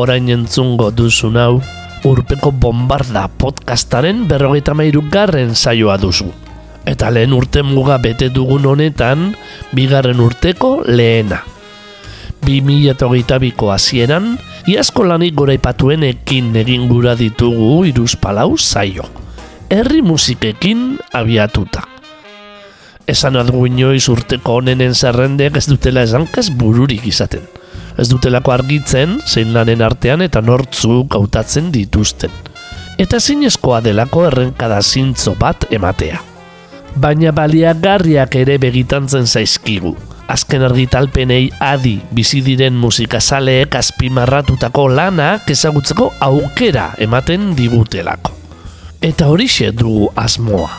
Orain entzungo duzun hau, urpeko bombarda podcastaren berrogeita mairu garren saioa duzu. Eta lehen urte muga bete dugun honetan, bigarren urteko lehena. 2008ko hasieran, iazko lanik goraipatuen ekin egin gura ditugu iruz palau saio. Herri musikekin abiatuta. Esan algu inoiz urteko honenen zerrendek ez dutela esankaz bururik izaten ez dutelako argitzen zein lanen artean eta nortzuk hautatzen dituzten. Eta zinezkoa delako errenkada zintzo bat ematea. Baina baliagarriak ere begitantzen zaizkigu. Azken argitalpenei adi bizi diren musikazaleek azpimarratutako lanak ezagutzeko aukera ematen digutelako. Eta horixe dugu asmoa.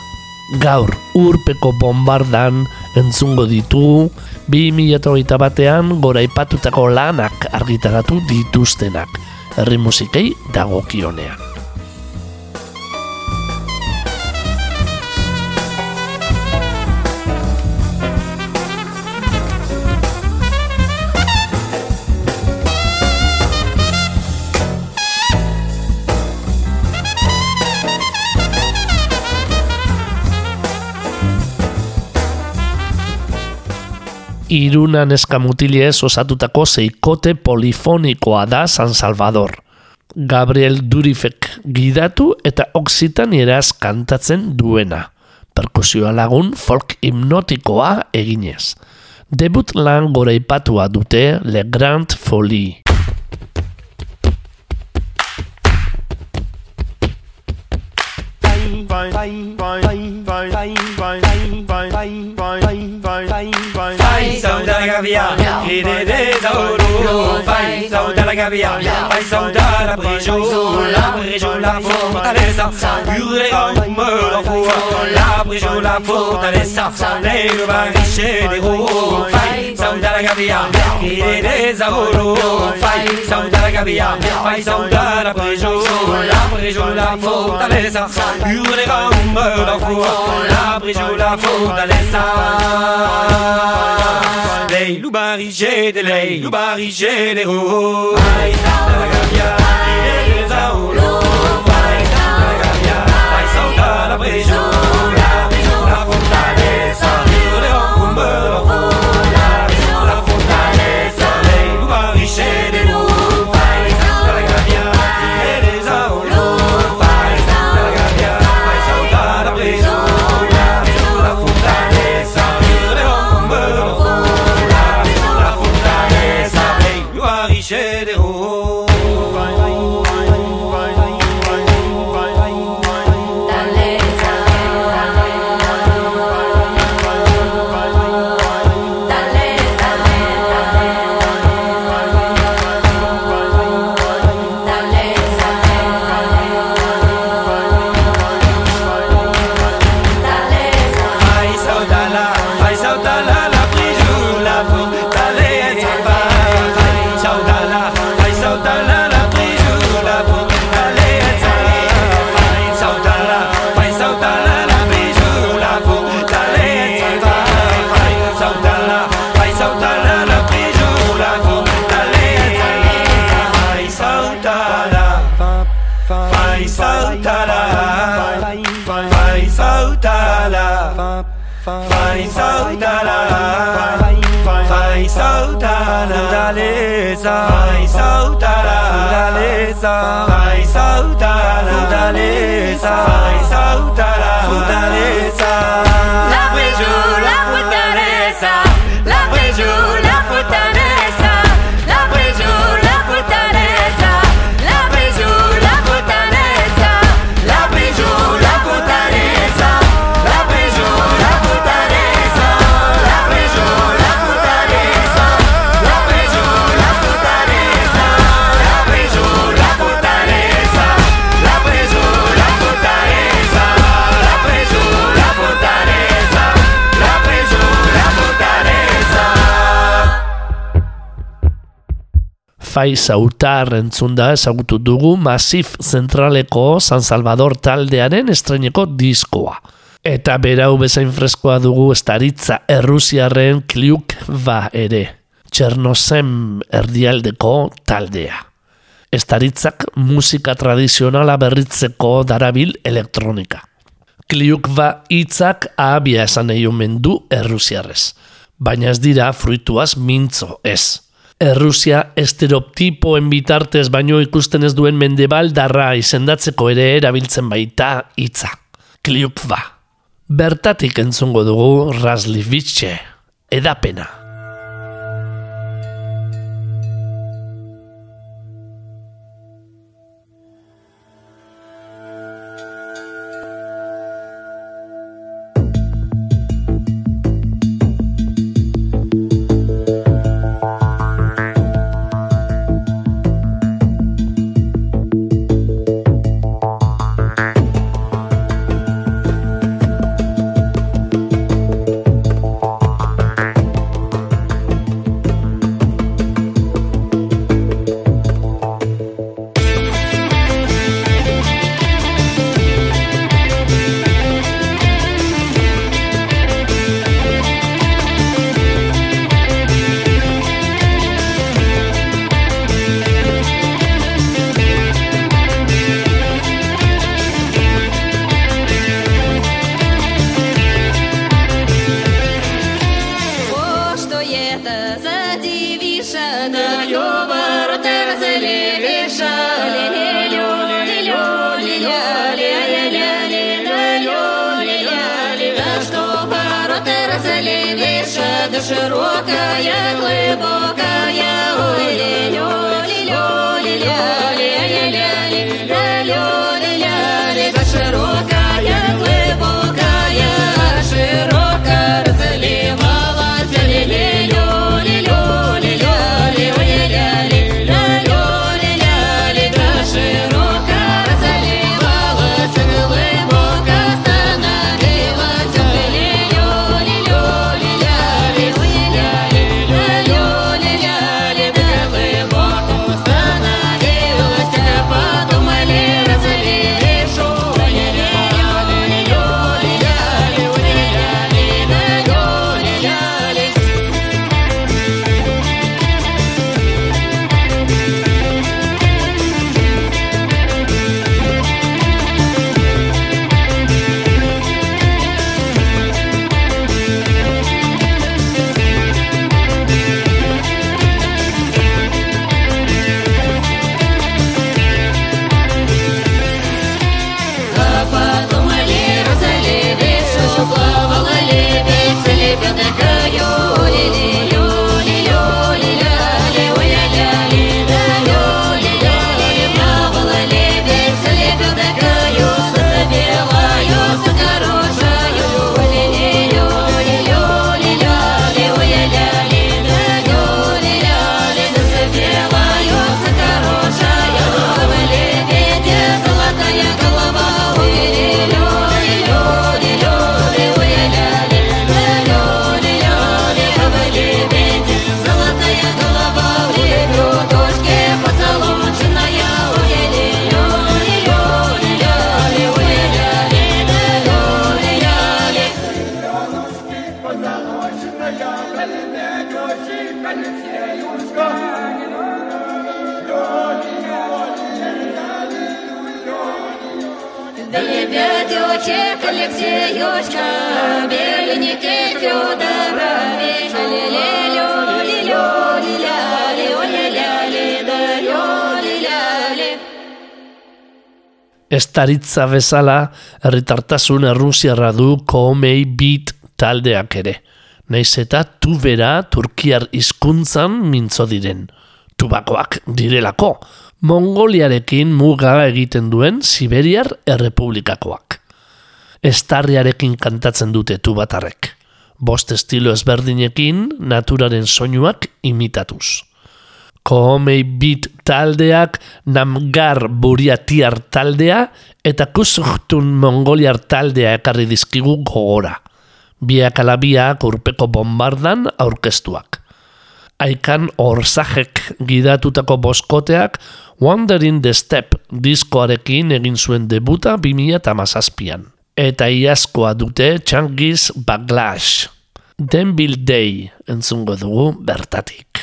Gaur urpeko bombardan entzungo ditugu 2008 batean gora ipatutako lanak argitaratu dituztenak, herri musikei dagokionean. Irunan eskamutiliez osatutako zeikote polifonikoa da San Salvador. Gabriel Durifek gidatu eta oksitanieraz kantatzen duena. Perkusioa lagun folk hipnotikoa eginez. Debut lan gore ipatua dute Le Grand Folie. gavia, et Saudalagavia, Hidede Zauro, Fai Saudalagavia, Fai Saudala Brijo, la Brijo la Fortaleza, Urega Umero Fua, la Brijo la Fortaleza, Lego Bariche de Ro, Fai saudara gavião, irei zaburu, fai saudara gavião, fai saudara preju, la preju la fortaleza, jurerá um da rua, la preju la fortaleza. Lei lubarigé de lei, lubarigé de ru, fai saudara gavião, irei zaburu, fai saudara gavião, fai saudara preju, la preju la fortaleza, jurerá um da rua. Fai Sautar entzunda ezagutu dugu Masif Zentraleko San Salvador taldearen estreneko diskoa. Eta berau bezain freskoa dugu estaritza Errusiarren kliuk ba ere. Txernosem erdialdeko taldea. Estaritzak musika tradizionala berritzeko darabil elektronika. Kliuk ba hitzak ahabia esan nahi omen du Errusiarrez. Baina ez dira fruituaz mintzo ez. Errusia estereotipoen bitartez baino ikusten ez duen mendebal darra izendatzeko ere erabiltzen baita hitza. Kliuk ba. Bertatik entzungo dugu Raslivitxe, edapena. широкая, глубокая, Estaritza bezala, herritartasun errusiarra du Koomei Beat taldeak ere. Naiz eta tubera turkiar hizkuntzan mintzo diren. Tubakoak direlako, Mongoliarekin muga egiten duen Siberiar Errepublikakoak. Estarriarekin kantatzen dute tubatarrek. Bost estilo ezberdinekin naturaren soinuak imitatuz. Kohomei Beat taldeak, Namgar Buriatiar taldea eta Kusuhtun Mongoliar taldea ekarri dizkigu gogora. Biak ala biak urpeko bombardan aurkeztuak. aikan orzajek gidatutako boskoteak Wandering the Step diskoarekin egin zuen debuta 2008an. Eta iazkoa dute Changiz Baglash. Denville Day entzungo dugu bertatik.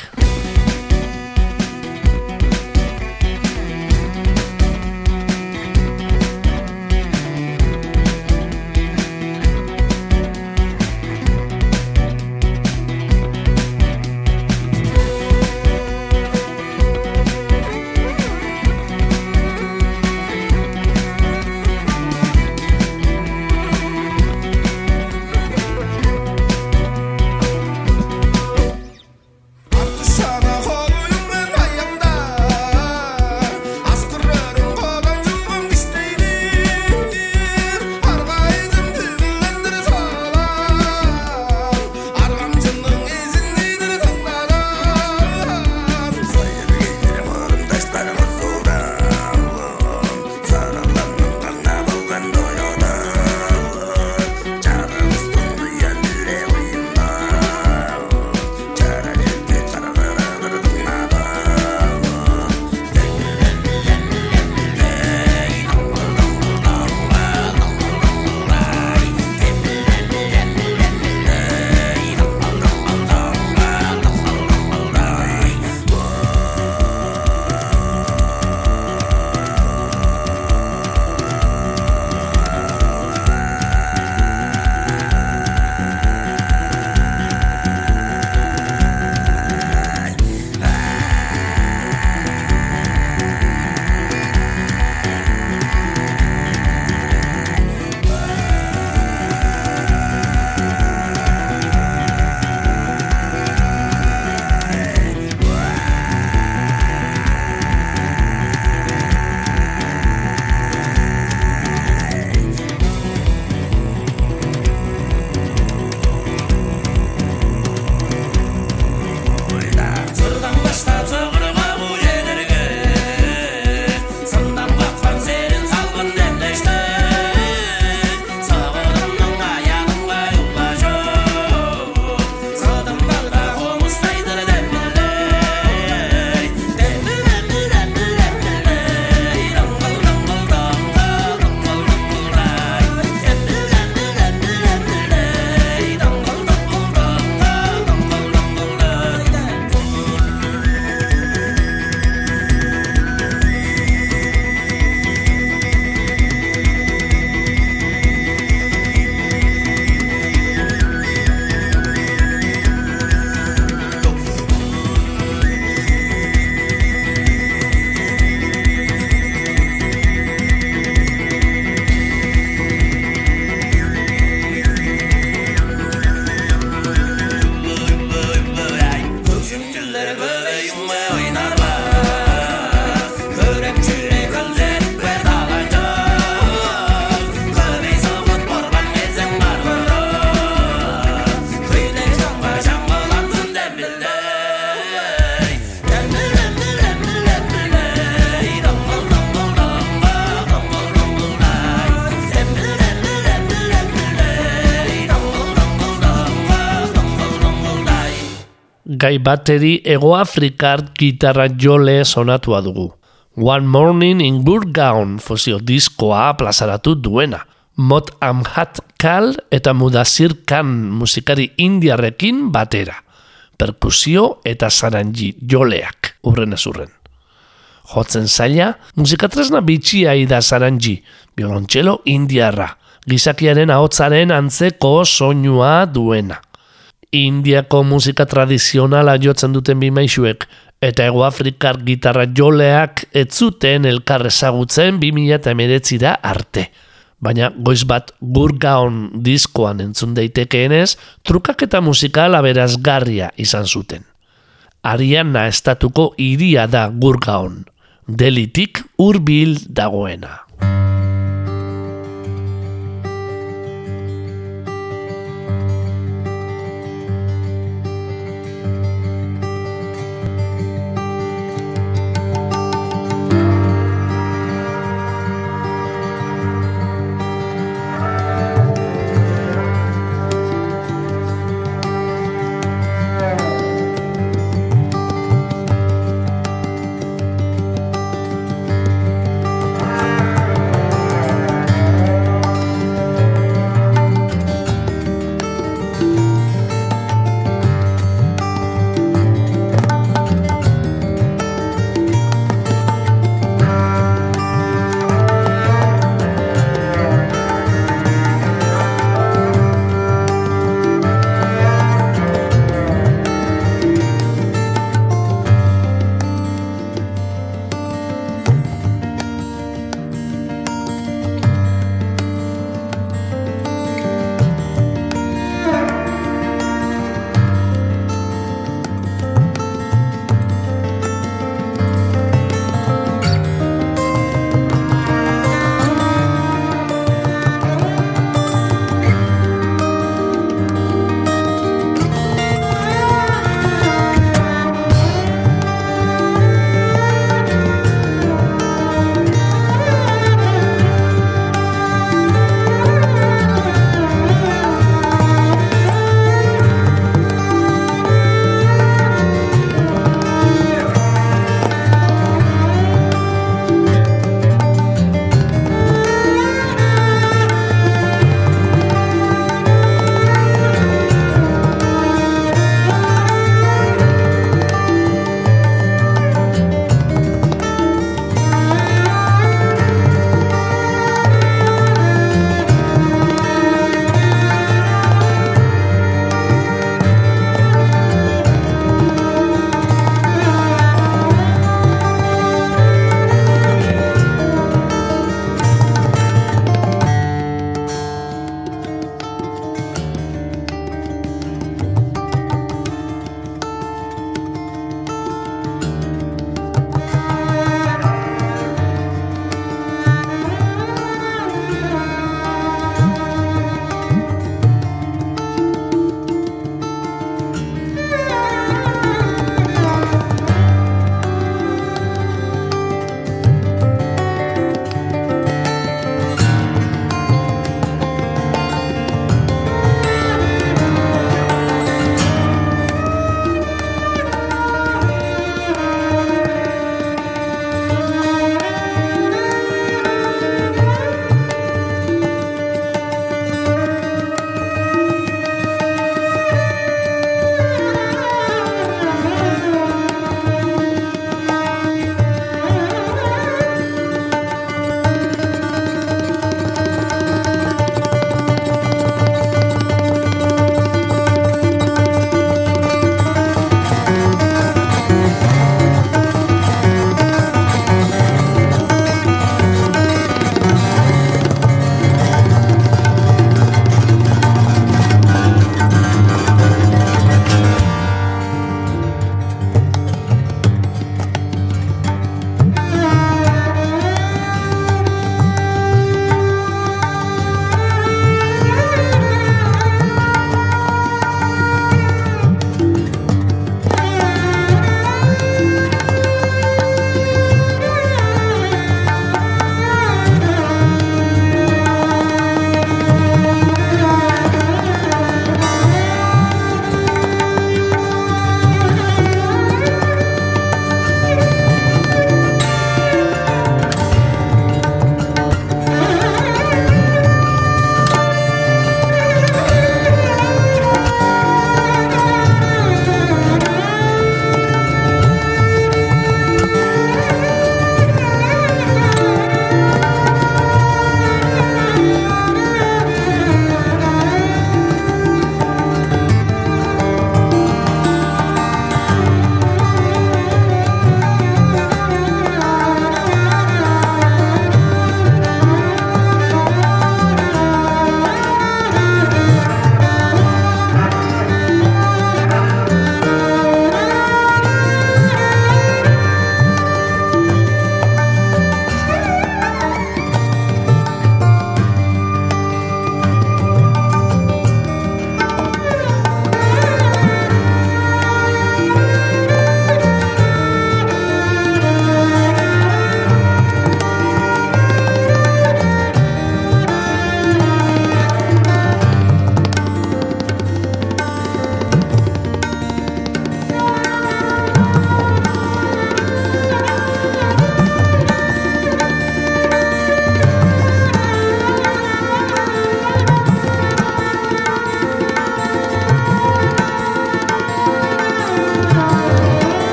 Gai bateri Ego Afrikar gitarra jole sonatua dugu. One Morning in Gurgaon fosio diskoa plazaratu duena. Mot Amhat Kal eta Mudasir Khan musikari indiarrekin batera. Perkusio eta saranji joleak, urren ez. Jotzen zaila, musikatresna bitxia da saranji, violontxelo indiarra, gizakiaren ahotzaren antzeko soinua duena. Indiako musika tradizionala jotzen duten bimaixuek eta Ego Afrikar gitarra joleak ez zuten elkar ezagutzen 2019 da arte. Baina goiz bat gurgaon diskoan entzun daitekeenez, trukak eta musikal aberazgarria izan zuten. Ariana estatuko iria da gurgaon, delitik hurbil dagoena.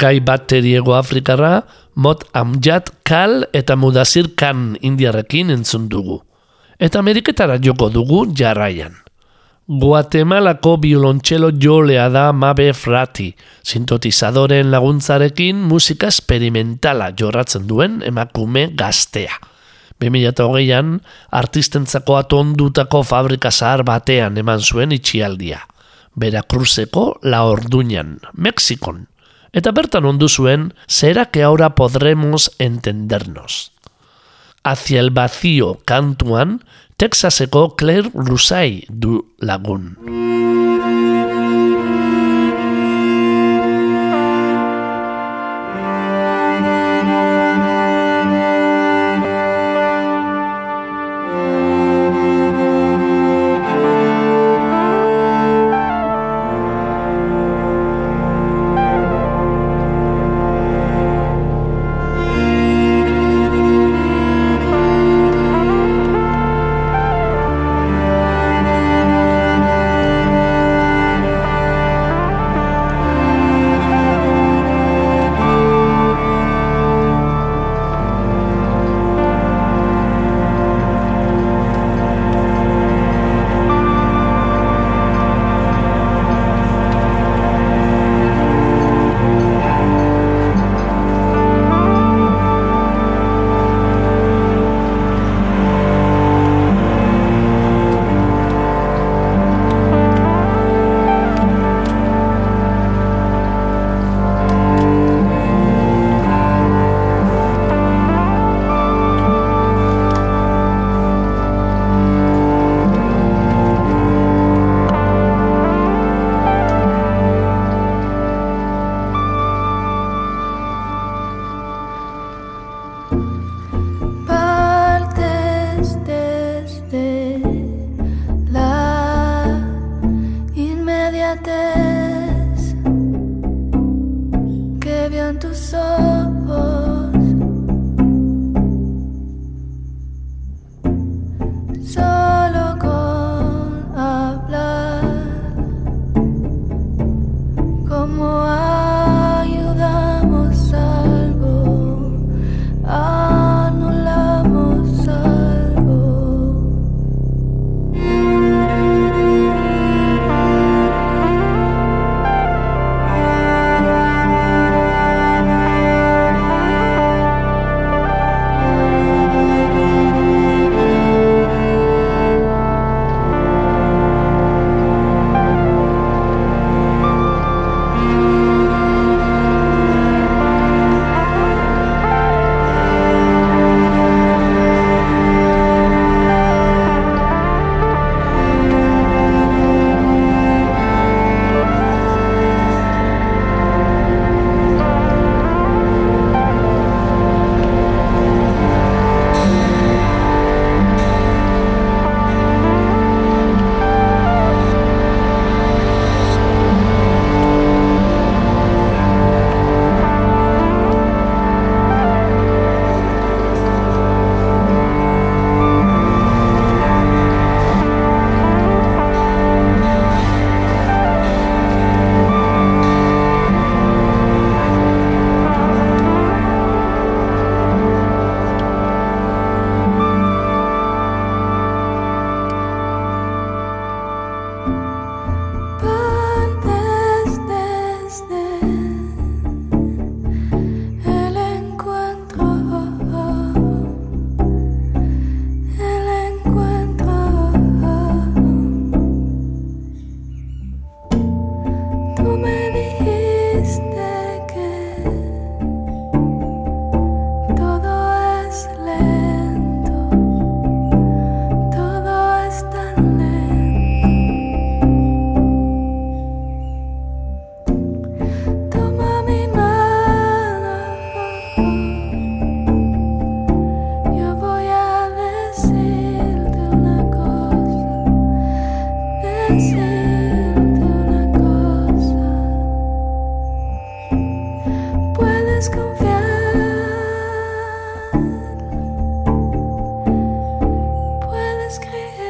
Gai bateriego Afrikarra, Mot Amjad Kal eta Mudazir Kan indiarrekin entzun dugu. Eta Ameriketara joko dugu jarraian. Guatemalako biolontxelo jolea da Mabe Frati, sintetizadoren laguntzarekin musika esperimentala jorratzen duen emakume gaztea. 2008an, artistentzako atondutako fabrika zahar batean eman zuen itxialdia. Veracruzeko La Orduñan, Mexikon. Eta bertan ondu zuen, zera que ahora podremos entendernos. Hacia el vacío kantuan, Texaseko Claire Rusai du lagun.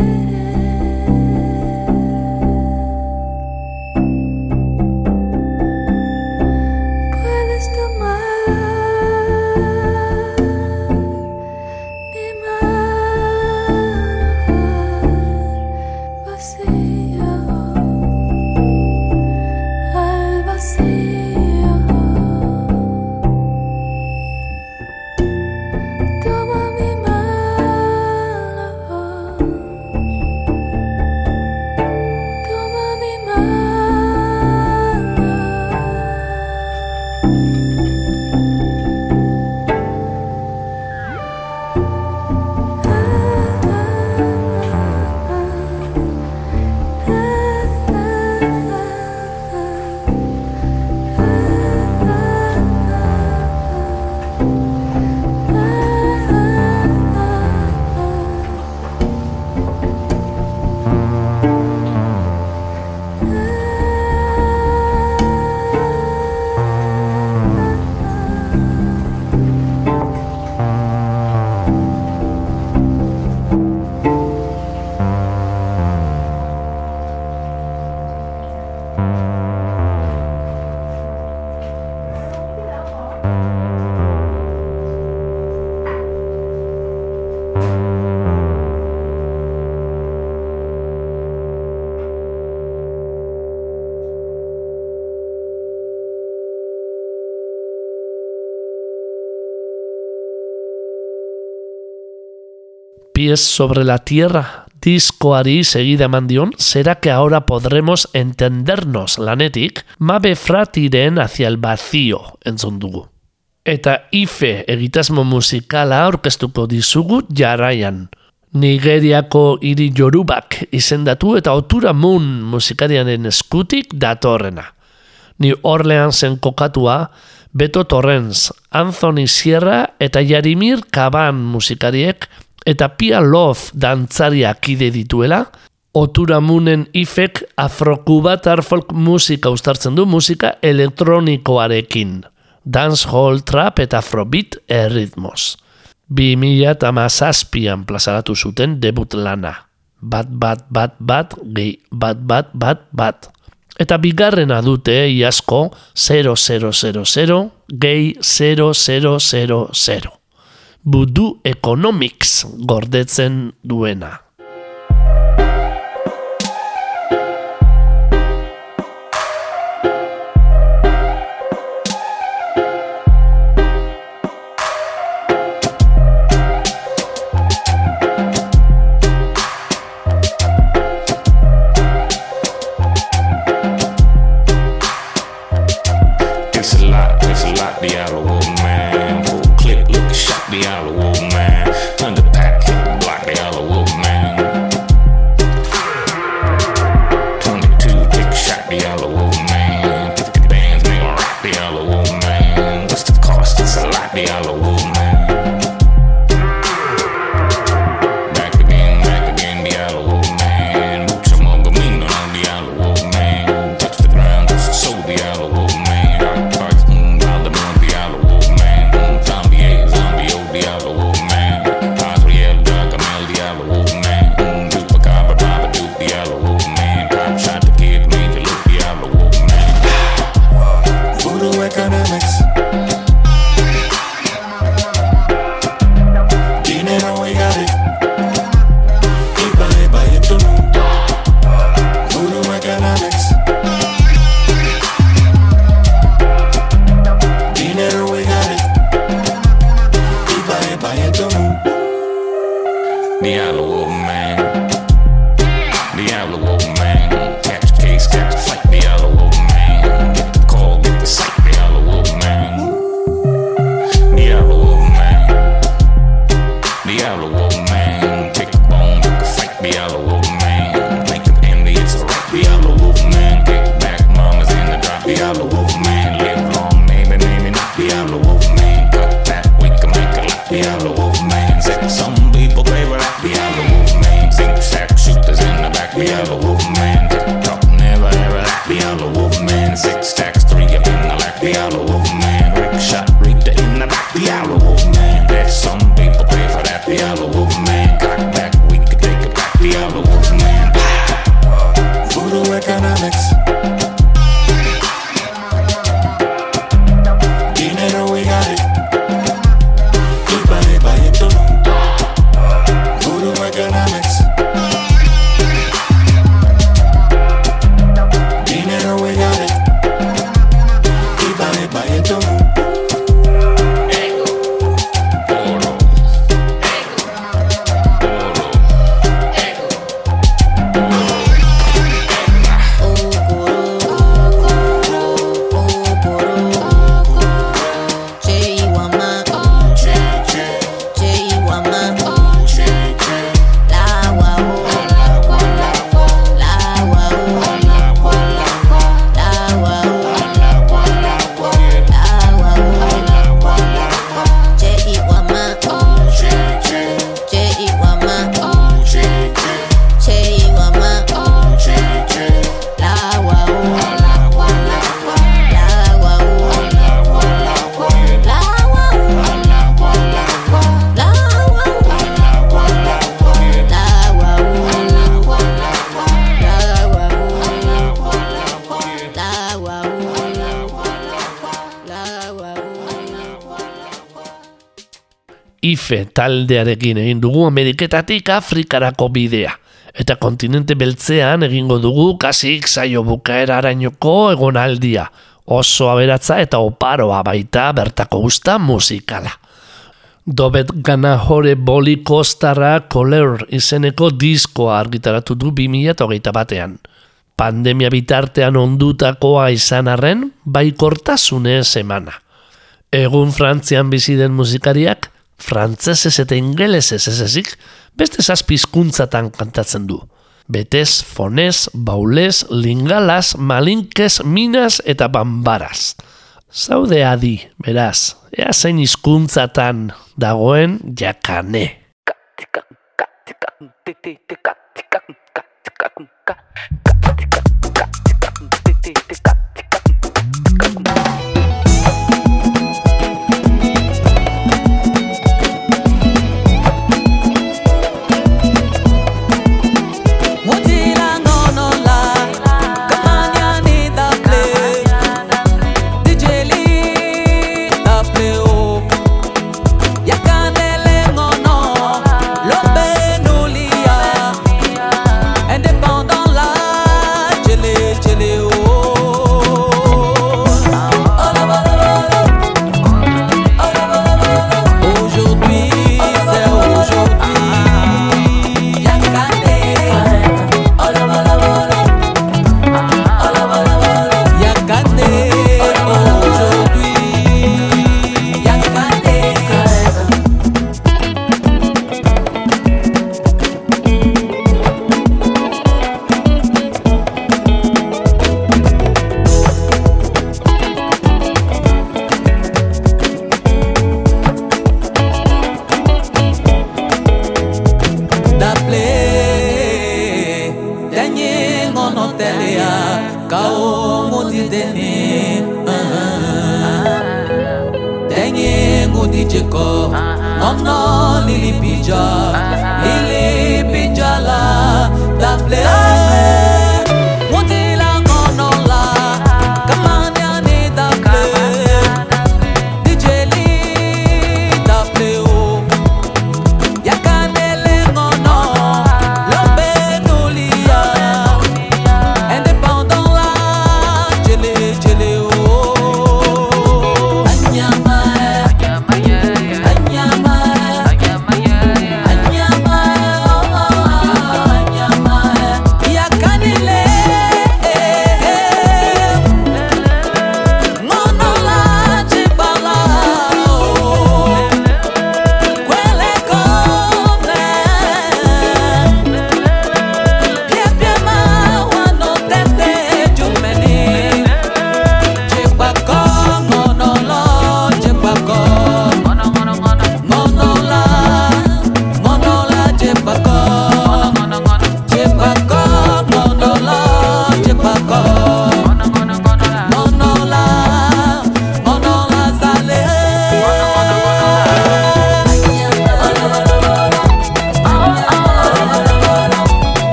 it. pies sobre la tierra, diskoari segida mandion, será que ahora podremos entendernos lanetik, mabe fratiren hacia el vacío, entzun dugu. Eta ife egitasmo musikala aurkeztuko dizugu jarraian. Nigeriako hiri jorubak izendatu eta otura mun musikariaren eskutik datorrena. Ni Orleansen kokatua, Beto Torrens, Anthony Sierra eta Jarimir Kaban musikariek eta Pia Love dantzaria kide dituela, Oturamunen ifek afrokubatar folk musika uztartzen du musika elektronikoarekin. Dancehall, trap eta afrobeat erritmos. 2008an plazaratu zuten debut lana. Bat, bat, bat, bat, gehi, bat, bat, bat, bat. Eta bigarrena dute iazko 0000 gehi 0000. Boodoo Economics gordetzen duena. taldearekin egin dugu Ameriketatik Afrikarako bidea. Eta kontinente beltzean egingo dugu kasik saio bukaerarainoko egonaldia. Oso aberatza eta oparoa baita bertako gusta musikala. Dobet gana hore boli kostarra koler izeneko diskoa argitaratu du 2008 batean. Pandemia bitartean ondutakoa izan arren, baikortasunez emana. Egun Frantzian bizi den musikariak frantzesez eta ingelesez ez ezik, beste zazpizkuntzatan kantatzen du. Betez, fonez, baulez, lingalaz, malinkez, minaz eta bambaraz. Zaude adi, beraz, ea zein hizkuntzatan dagoen jakane.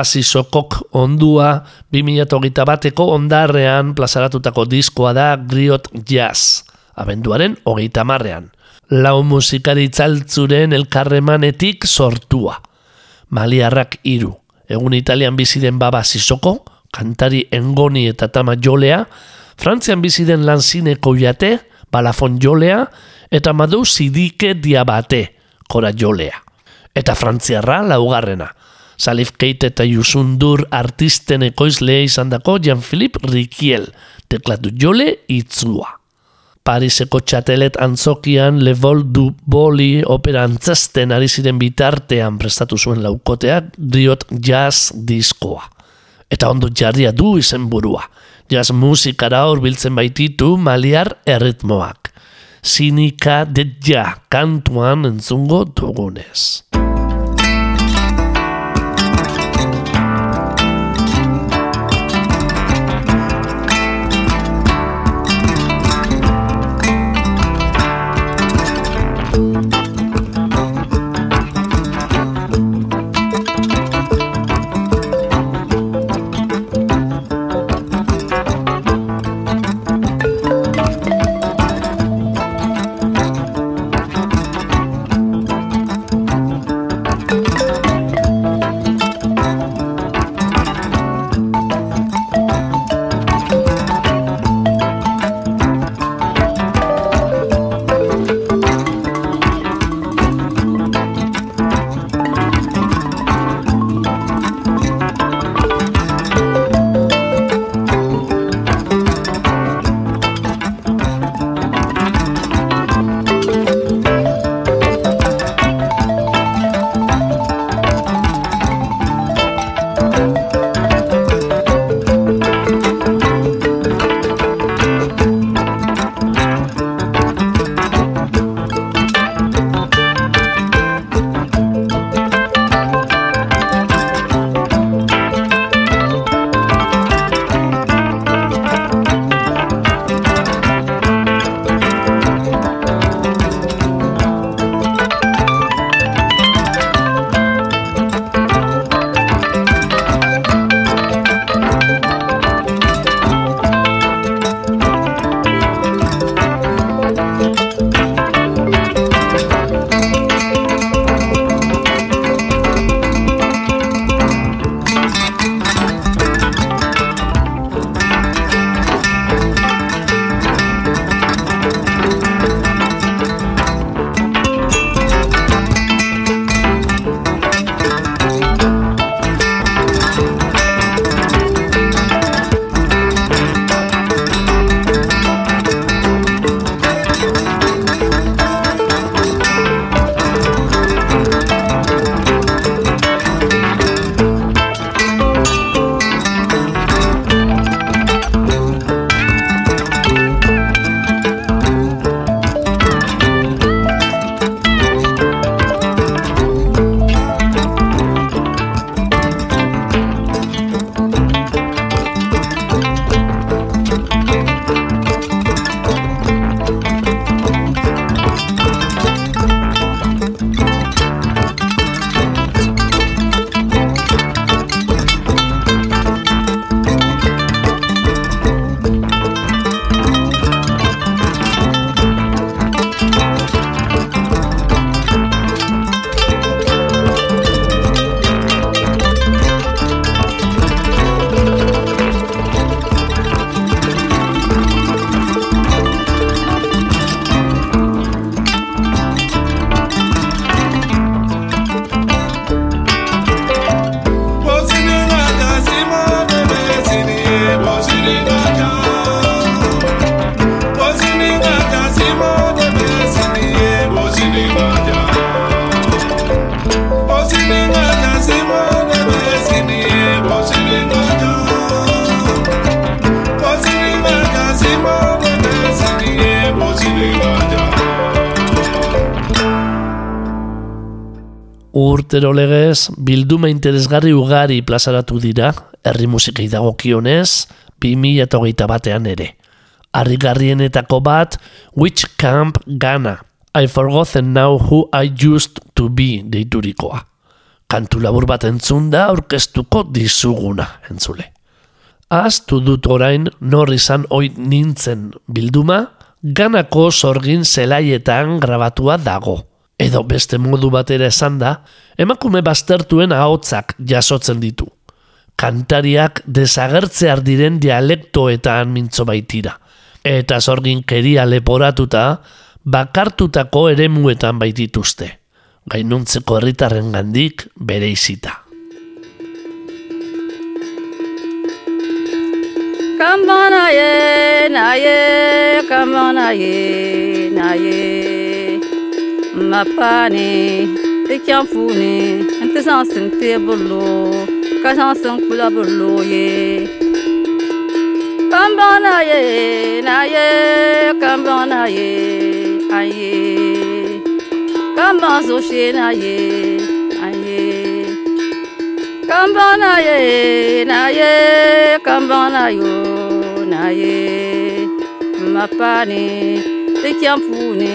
Baba Sisokok ondua 2008 bateko ondarrean plazaratutako diskoa da Griot Jazz, abenduaren hogeita marrean. Lau musikari itzaltzuren elkarremanetik sortua. Maliarrak hiru. Egun Italian biziden Baba Sisoko, kantari engoni eta tama jolea, Frantzian biziden lanzineko jate, balafon jolea, eta madu sidike diabate, kora jolea. Eta frantziarra laugarrena. Salif Keita eta Yusundur artisten ekoizlea izan dako Jean-Philippe Riquiel, teklatu jole itzua. Pariseko txatelet antzokian Le Vol du Boli opera antzesten ari ziren bitartean prestatu zuen laukoteak Griot Jazz diskoa. Eta ondo jarria du izenburua. Jazz musikara hurbiltzen baititu maliar erritmoak. Sinika de ja kantuan entzungo dugunez. Bilduma interesgarri ugari plazaratu dira, herri musikei dagokionez, 2008 batean ere. Arrigarrienetako bat, Which Camp Ghana, I Forgotten Now Who I Used to Be deiturikoa. Kantu labur bat entzun da aurkeztuko dizuguna, entzule. Aztu dut orain nor izan oit nintzen bilduma, ganako sorgin zelaietan grabatua dago. Edo beste modu batera esan da, emakume baztertuen ahotsak jasotzen ditu. Kantariak desagertzear diren dialektoetan mintzo baitira. Eta sorgin keria leporatuta, bakartutako eremuetan baitituzte. Gainuntzeko herritarren gandik bere izita. Come on, aye, naye, mapane ikampune nti zaŋsim teebulo ka zaŋsim kulabulo ye kambɔŋ na ye na ye kambɔŋ na ye a ye kambɔŋ zuɣu shee na ye a ye kambɔŋ na ye na ye kambɔŋ na yo na ye mapane ti chɛm puuni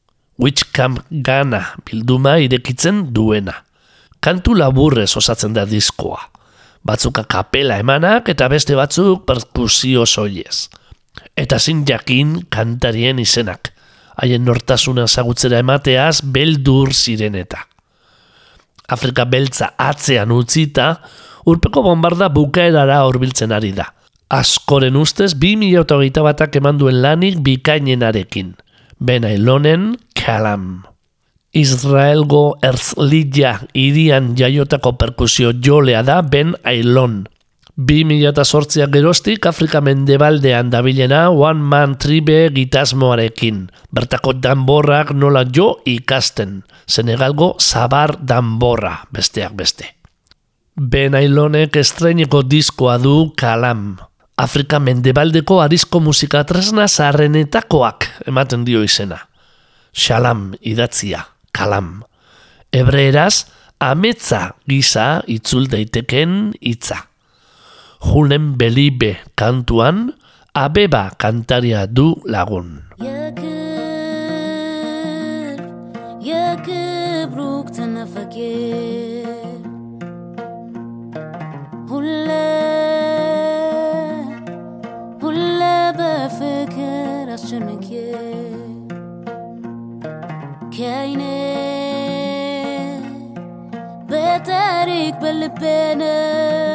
Which Camp Ghana bilduma irekitzen duena. Kantu laburrez osatzen da diskoa. Batzuk kapela emanak eta beste batzuk perkusio soilez. Eta zin jakin kantarien izenak. Haien nortasuna ezagutzera emateaz beldur ziren eta. Afrika beltza atzean utzita, urpeko bombarda bukaerara horbiltzen ari da. Askoren ustez, 2008 batak eman duen lanik bikainenarekin. Ailonen Kalam. Israelgo Erzlidja irian jaiotako perkusio jolea da Ben Ailon. 2008 geroztik Afrika mendebaldean dabilena One Man Tribe gitasmoarekin. Bertako danborrak nola jo ikasten. Senegalgo Zabar danborra, besteak beste. Ben Ailonek estreineko diskoa du Kalam. Afrika mendebaldeko arizko musika tresna zaharrenetakoak ematen dio izena. Shalam idatzia, kalam. Hebreeraz, ametza gisa itzul daiteken hitza. Julen Belibe kantuan, abeba kantaria du lagun. بفكر أشمك كاينة بتاريك بالبنا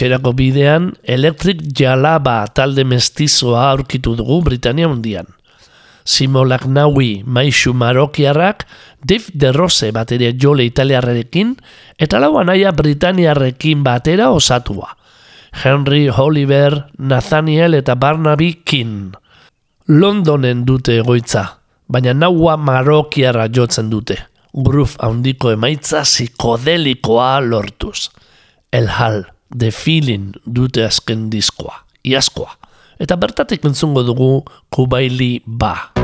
Etxerako bidean Electric Jalaba talde mestizoa aurkitu dugu Britania mundian. Simo Lagnaui maixu marokiarrak, Dave DeRose bateria jole italiarrekin, eta lau anaia Britaniarrekin batera osatua. Henry Oliver, Nathaniel eta Barnaby King. Londonen dute egoitza, baina naua marokiarra jotzen dute. Groove handiko emaitza psikodelikoa lortuz. El Hal, The Feeling dute azken diskoa, iaskoa. Eta bertatik entzungo dugu Kubaili Ba.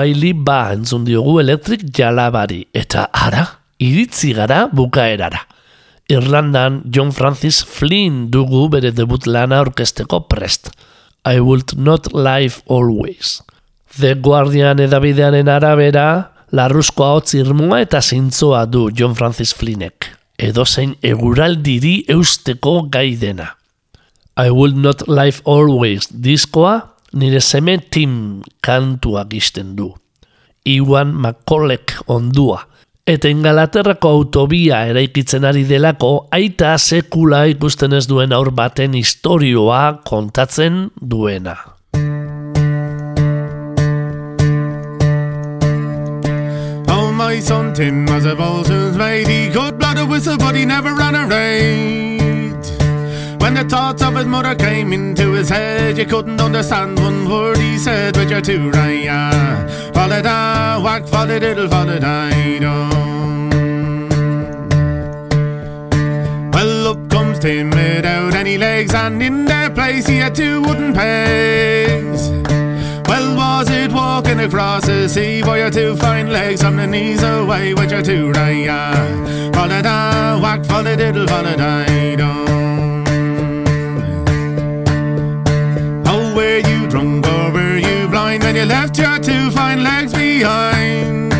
Kubaili ba entzun diogu elektrik jalabari eta ara, iritzi gara bukaerara. Irlandan John Francis Flynn dugu bere debut lana orkesteko prest. I would not live always. The Guardian edabideanen arabera, larruzko hotz irmua eta zintzoa du John Francis Flynnek. Edo zein eguraldiri eusteko gai dena. I would not live always diskoa nire seme tim kantua gisten du. Iwan Makolek ondua, Eta Ingalaterrako autobia eraikitzen ari delako, aita sekula ikusten ez duen aur baten istorioa kontatzen duena. My son Tim was a Bolton's mate. He could blow the whistle, never ran a raid. When the thoughts of his mother came into his head, you couldn't understand one word he said. But you're too right, yeah. Follow da, whack, follow diddle, follow da. Well, up comes Tim without any legs, and in their place he had two wooden pegs. Well, was it walking across the sea for your two fine legs from the knees away with your two right? Yeah. Follow da, whack, follow diddle, follow da, when you left your two fine legs behind?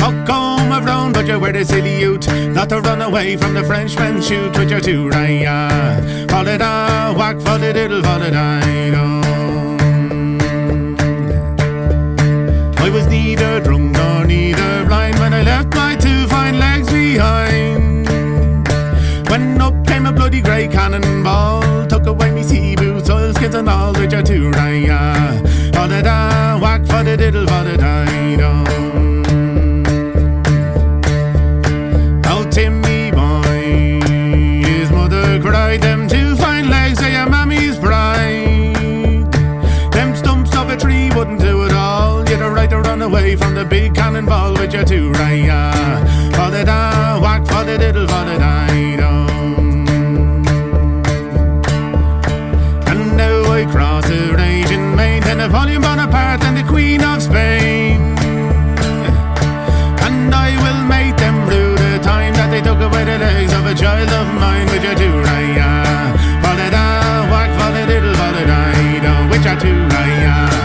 Oh, come around, but you were the silly youth Not to run away from the Frenchmen shoot with your two right, yeah. Follow da, whack, follow diddle, follow da. I was neither drunk nor neither blind when I left my two fine legs behind. When up came a bloody grey cannonball, took away me sea boots, oilskins and all with your two right, yeah. Follow da, whack, follow diddle, follow da, dum. Oh, Timmy boy, his mother cried, them two fine legs are your mammy's pride. Them stumps of a tree wouldn't do it all. You'd a right to run away from the big cannonball with your two right, yeah. Follow da, whack, follow diddle, follow da, dum. Napoleon Bonaparte and the Queen of Spain. And I will make them rue the time that they took away the legs of a child of mine with your two right, yeah. Follow da, whack, follow diddle, follow da, dum, with your right, yeah.